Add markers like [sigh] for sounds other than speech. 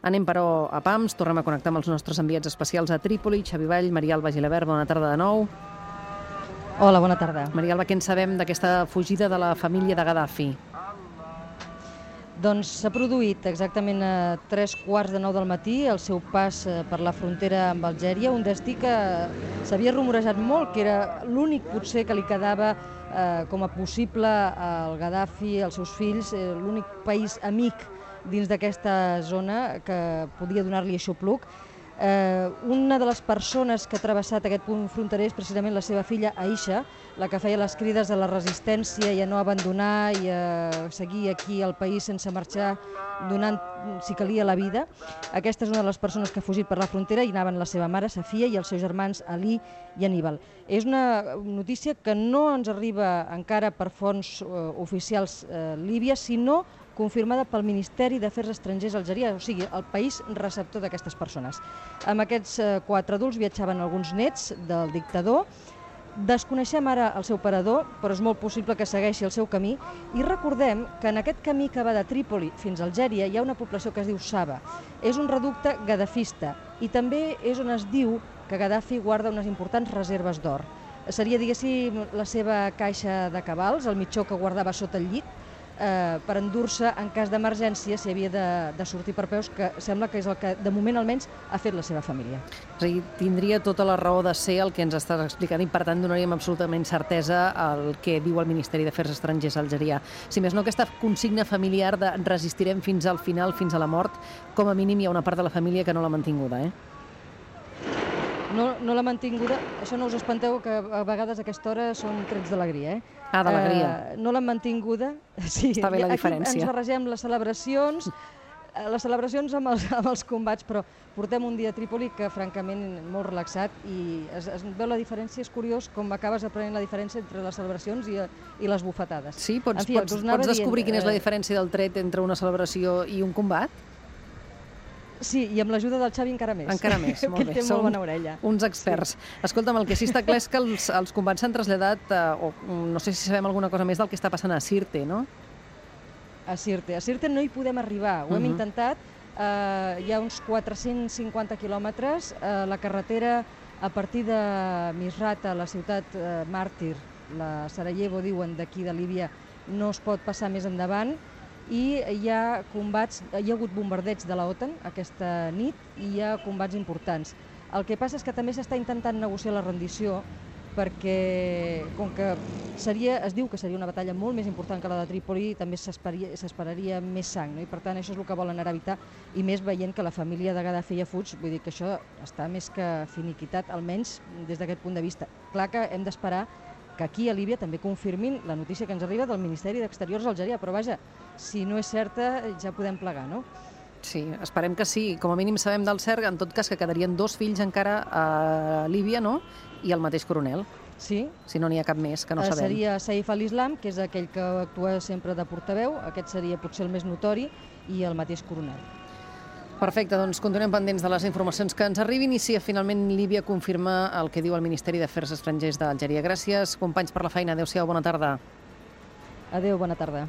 Anem, però, a PAMS, tornem a connectar amb els nostres enviats especials a Trípoli, Xavi Vall, Marialba Gilabert, bona tarda de nou. Hola, bona tarda. Marialba, què en sabem d'aquesta fugida de la família de Gaddafi? Doncs s'ha produït exactament a tres quarts de nou del matí el seu pas eh, per la frontera amb Algèria, un destí que s'havia rumorejat molt, que era l'únic potser que li quedava eh, com a possible al Gaddafi, als seus fills, eh, l'únic país amic dins d'aquesta zona que podia donar-li aixopluc. Eh, una de les persones que ha travessat aquest punt fronterer és precisament la seva filla Aisha, la que feia les crides a la resistència i a no abandonar i a seguir aquí al país sense marxar, donant, si calia, la vida. Aquesta és una de les persones que ha fugit per la frontera i anaven la seva mare, Safia, i els seus germans Ali i Aníbal. És una notícia que no ens arriba encara per fonts eh, oficials eh, líbies, sinó confirmada pel Ministeri d'Afers Estrangers algerià, o sigui, el país receptor d'aquestes persones. Amb aquests eh, quatre adults viatjaven alguns nets del dictador, Desconeixem ara el seu parador, però és molt possible que segueixi el seu camí i recordem que en aquest camí que va de Trípoli fins a Algèria hi ha una població que es diu Saba. És un reducte gadafista i també és on es diu que Gaddafi guarda unes importants reserves d'or. Seria, diguéssim, la seva caixa de cabals, el mitjó que guardava sota el llit, eh, per endur-se en cas d'emergència si havia de, de sortir per peus, que sembla que és el que de moment almenys ha fet la seva família. És dir, tindria tota la raó de ser el que ens estàs explicant i per tant donaríem absolutament certesa al que diu el Ministeri d'Afers Estrangers algerià. Si més no, aquesta consigna familiar de resistirem fins al final, fins a la mort, com a mínim hi ha una part de la família que no l'ha mantinguda, eh? No, no l'ha mantinguda, això no us espanteu que a vegades a aquesta hora són trets d'alegria, eh? Ah, d'alegria. Uh, no l'han mantinguda. [laughs] Sí, Està bé la diferència. Aquí ens barregem les celebracions, eh, les celebracions amb els, amb els combats, però portem un dia a Trípoli que, francament, molt relaxat i es, es veu la diferència, és curiós com acabes aprenent la diferència entre les celebracions i, i les bufetades. Sí? Pots, fi, pots, pots descobrir dient, quina és la eh, diferència del tret entre una celebració i un combat? Sí, i amb l'ajuda del Xavi encara més. Encara [laughs] més, molt bé. té Som molt bona orella. uns experts. Sí. Escolta'm, el que sí està clar és que [laughs] els, els combats s'han traslladat, eh, o no sé si sabem alguna cosa més del que està passant a Sirte, no? A Sirte. A Sirte no hi podem arribar, ho uh -huh. hem Mhm. intentat. Eh, hi ha uns 450 quilòmetres. Eh, la carretera a partir de Misrata, la ciutat eh, màrtir, la Sarajevo, diuen, d'aquí de Líbia, no es pot passar més endavant i hi ha combats, hi ha hagut bombardeig de la OTAN aquesta nit i hi ha combats importants. El que passa és que també s'està intentant negociar la rendició perquè com que seria, es diu que seria una batalla molt més important que la de Trípoli, també s'esperaria més sang, no? i per tant això és el que volen ara evitar, i més veient que la família de Gaddafi ja fuig, vull dir que això està més que finiquitat, almenys des d'aquest punt de vista. Clar que hem d'esperar que aquí a Líbia també confirmin la notícia que ens arriba del Ministeri d'Exteriors algerià, però vaja, si no és certa ja podem plegar, no? Sí, esperem que sí. Com a mínim sabem del cert, en tot cas, que quedarien dos fills encara a Líbia, no? I el mateix coronel, Sí, si no n'hi ha cap més, que no Eh, sabem. seria Saif al-Islam, que és aquell que actua sempre de portaveu, aquest seria potser el més notori, i el mateix coronel. Perfecte, doncs continuem pendents de les informacions que ens arribin i si finalment Líbia confirma el que diu el Ministeri d'Afers Estrangers d'Algèria. Gràcies, companys, per la feina. Adéu-siau, bona tarda. Adéu, bona tarda.